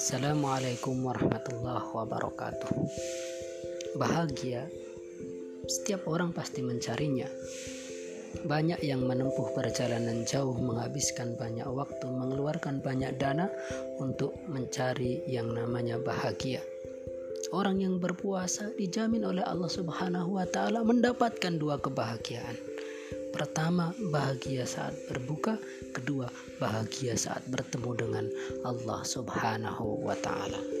Assalamualaikum warahmatullahi wabarakatuh. Bahagia, setiap orang pasti mencarinya. Banyak yang menempuh perjalanan jauh, menghabiskan banyak waktu, mengeluarkan banyak dana untuk mencari yang namanya bahagia. Orang yang berpuasa dijamin oleh Allah Subhanahu wa Ta'ala mendapatkan dua kebahagiaan Pertama, bahagia saat berbuka, kedua, bahagia saat bertemu dengan Allah Subhanahu wa taala.